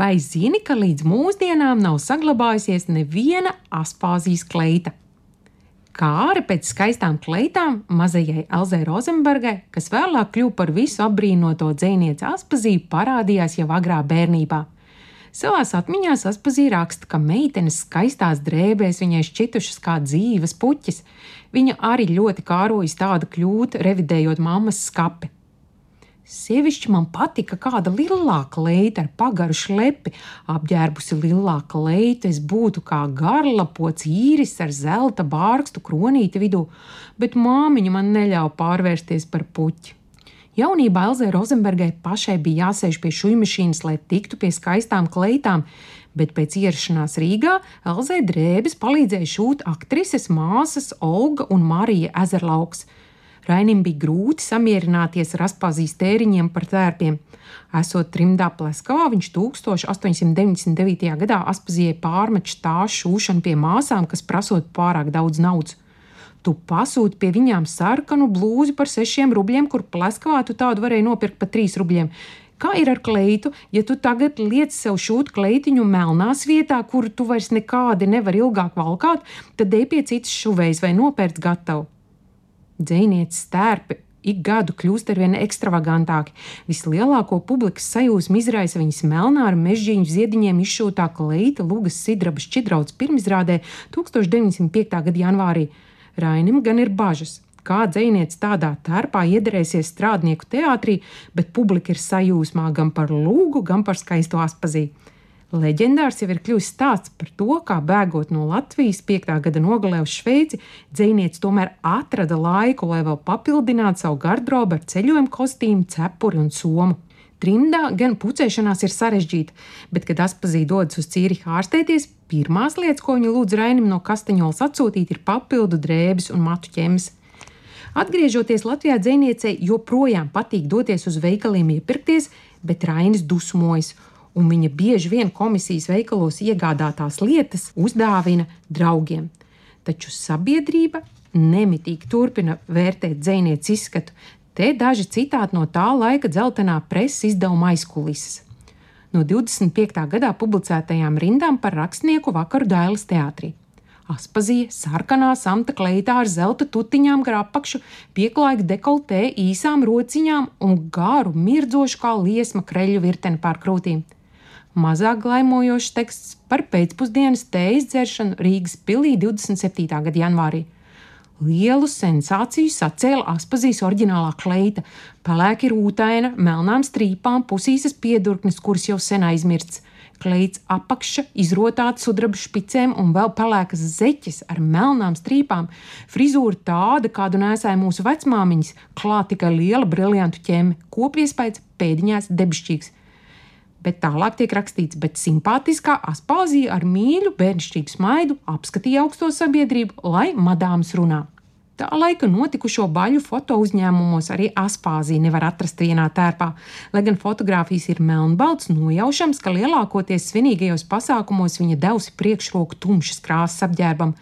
Vai zini, ka līdz mūsdienām nav saglabājusies neviena aspāzijas kleita? Kāra pēc skaistām kleitām mazajai Elzai Rozenbergai, kas vēlāk kļuva par visu apbrīnoto dzinieci Aspaziju, parādījās jau agrā bērnībā. Savās atmiņās Aspazija raksta, ka meitenes skaistās drēbēs viņai šķitušas kā dzīves puķis. Viņa arī ļoti kārojas tādu kļūdu, revidējot mammas skapi. Sievišķi man patika kāda lielāka leita ar pagaru šlepi, apģērbusi lielāka leita, es būtu kā garlapots īris ar zelta bārkstu kronīti vidū, bet māmiņa man neļāva pārvērsties par puķi. Jaunībā Elzai Rozenbergai pašai bija jāsēž pie šūmašīnas, lai tiktu pie skaistām kleitām, bet pēc ierašanās Rīgā Elzai drēbes palīdzēja šūt aktrises māsas Olga un Marija Ezerlauks – Rainim bija grūti samierināties ar aspāzijas tēriņiem par tērpiem. Esot trimdā Pleskavā, viņš 1899. gadā aspazijai pārmet stāstu šūšanu pie māsām, kas prasot pārāk daudz naudas. Tu pasūti pie viņām sarkanu blūzi par sešiem rubļiem, kur Pleskavā tu tādu varēji nopirkt par trīs rubļiem. Kā ir ar kleitu? Ja tu tagad liec sev šūt kleitiņu melnās vietā, kuru tu vairs nekādi nevari ilgāk valkāt, tad ej pie citas šuvejas vai nopērts gatavu. Dzēnieces stērpi ik gadu kļūst arvien ekstravagantāki. Vislielāko publikas sajūsmu izraisa viņas melnā ar mežģīņu ziediņiem izšūtā kleita Lūgas Sidraba šķidrauts pirmizrādē 1905. gada janvārī. Rainim gan ir bažas. Kā dzēniece tādā tērpā iederēsies strādnieku teātrī, bet publika ir sajūsmā gan par lūgu, gan par skaisto aspazīju. Leģendārs jau ir kļuvis stāsts par to, kā bēgot no Latvijas 5. gada nogalē uz Šveici, dzinieks tomēr atrada laiku, lai vēl papildinātu savu garderobu ar ceļojumu kostīmu, cepuri un somu. Trimdā gan pucēšanās ir sarežģīta, bet, kad Aspazīja dodas uz Cīrihu ārstēties, pirmās lietas, ko viņa lūdz Rainim no Kastaņolas atsūtīt, ir papildu drēbes un matu ķemes. Atgriežoties Latvijā, dziniecei joprojām patīk doties uz veikaliem iepirkties, bet Rainis dusmojas un viņa bieži vien komisijas veikalos iegādātās lietas uzdāvina draugiem. Taču sabiedrība nemitīgi turpina vērtēt dzinieku izskatu. Te daži citāti no tā laika dzeltenā preses izdevuma aizkulises. No 25. gadā publicētajām rindām par rakstnieku vakaru Dailas teātrī. Aspazīja, sarkanā samta kleitā ar zelta tutiņām gar apakšu, pieklājīgu dekoltē, īsām rociņām un garu, mirdzošu kā liesma kreļu virteni pār krūtīm mazāk glaimojošs teksts par pēcpusdienas tējas dzeršanu Rīgas pilī 27. gada janvārī. Lielu sensāciju sacēla Aspazijas oriģinālā kleita, pelēki rūtaina, melnām strīpām, pusīsas piedurknes, kuras jau sen aizmirsts. Kleits apakša, izrotāta sudraba špicēm un vēl pelēkas zeķes ar melnām strīpām. Frizūra tāda, kādu nesāja mūsu vecmāmiņas, klāt tikai liela briljantu ķēme, kopiespējas pēdiņās debšķīgs bet tālāk tiek rakstīts, bet simpātiskā aspāzija ar mīļu, bērnišķīgu smaidu apskatīja augsto sabiedrību, lai madāmas runā. Tā laika notikušo baļu foto uzņēmumos arī aspāzija nevar atrast vienā tērpā. Lai gan fotografijas ir melnbalts, nojaušams, ka lielākoties svinīgajos pasākumos viņa devusi priekšroku tumšas krāsas apģērbam.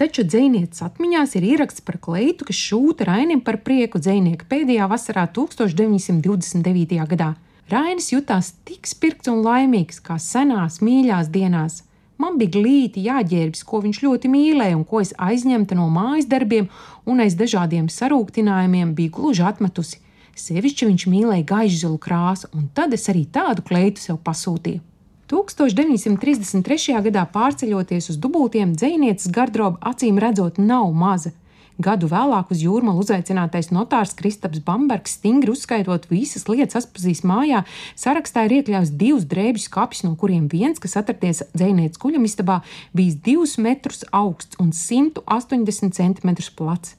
Taču dzinieces atmiņās ir ieraksts par kleitu, kas šūta Rainim par prieku dzinieka pēdējā vasarā 1929. gadā. Rainis jutās tik spirts un laimīgs kā senās mīļās dienās. Man bija glīti jāģērbjas, ko viņš ļoti mīlēja, un ko es aizņemta no mājas darbiem un aiz dažādiem sarūktinājumiem biju gluži atmetusi. Sevišķi viņš mīlēja gaišzilu krāsu, un tad es arī tādu kleitu sev pasūtīju. 1933. gadā pārceļoties uz dubultiem, dzinieces garderoba acīm redzot nav maza. Gadu vēlāk uz jūrmālu uzaicinātais notārs Kristaps Bambergs, stingri uzskaitot visas lietas atpazīs mājā, sarakstā ir iekļauts divus drēbju skāpjus, no kuriem viens, kas atradies dzēnietes guļamistabā, bijis 2 metrus augsts un 180 cm plats.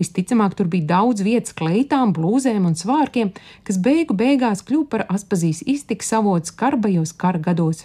Visticamāk, tur bija daudz vietas kleitām, blūzēm un svārkiem, kas beigu beigās kļuva par atpazīs iztiks avots karbajos kara gados.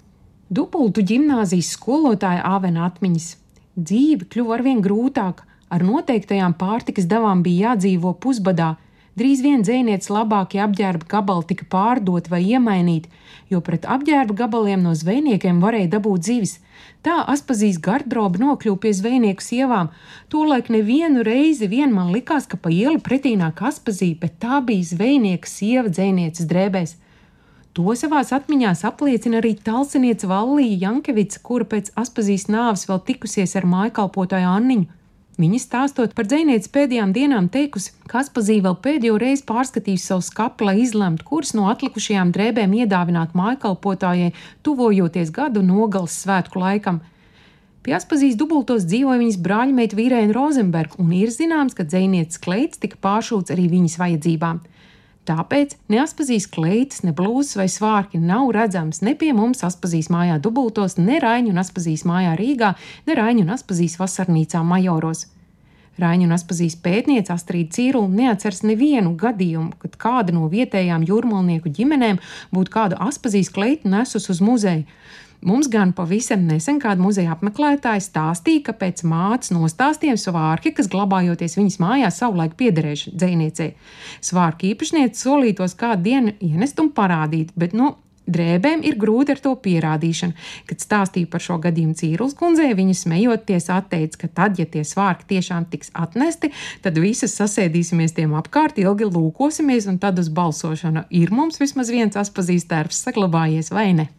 Dubultu ģimnāzijas skolotāja Āvena atmiņas. Dzīve kļuva arvien grūtāka, Ar noteiktajām pārtikas devām bija jādzīvo pusbadā. Drīz vien dzēnietes labākie apģērba gabali tika pārdoti vai iemainīti, jo pret apģērba gabaliem no zvejniekiem varēja dabūt zivis. Tā Aspazīs garderoba nokļuva pie zvejnieku sievām. Tolaik nevienu reizi vien man likās, ka pa ielu pretī nāk Aspazī, bet tā bija zvejnieka sieva dzēnieces drēbēs. To savās atmiņās apliecina arī talsiniece Vallija Jankevica, kura pēc Aspazīs nāves vēl tikusies ar mājkalpotāju Anniņu. Viņa stāstot par dzinieces pēdējām dienām teikusi, ka Aspazīja vēl pēdējo reizi pārskatījusi savu skatu, lai izlemtu, kuras no atlikušajām drēbēm iedāvināt mājkalpotājai, tuvojoties gadu nogales svētku laikam. Pie Aspazīs dubultos dzīvoja viņas brāļmeita Vīrēna Rozenberga, un ir zināms, ka dzinieces kleits tika pāršūts arī viņas vajadzībām. Tāpēc neaspazīs kleitas, ne blūzas vai svārki nav redzams ne pie mums aspazīs mājā dubultos, ne Raiņu un aspazīs mājā Rīgā, ne Raiņu un aspazīs vasarnīcā Majoros. Raiņu un aspazīs pētniece Astrīda Cīrula neatceras nevienu gadījumu, kad kāda no vietējām jūrmalnieku ģimenēm būtu kādu aspazīs kleitu nesus uz muzeju. Mums gan pavisam nesen kāda muzeja apmeklētāja stāstīja, ka pēc mātes nostāstiem svārki, kas glabājoties viņas mājās, savulaik piederējuši dzēniecei. Svārki īpašniece solītos kādu dienu ienest un parādīt, bet, nu, Drēbēm ir grūti ar to pierādīšanu. Kad stāstīja par šo gadījumu Cīrulas kundzei, viņa smejoties atteica, ka tad, ja tie svārki tiešām tiks atnesti, tad visas sasēdīsimies tiem apkārt, ilgi lūkosimies, un tad uz balsošanu ir mums vismaz viens aspazīstērps saglabājies vai ne.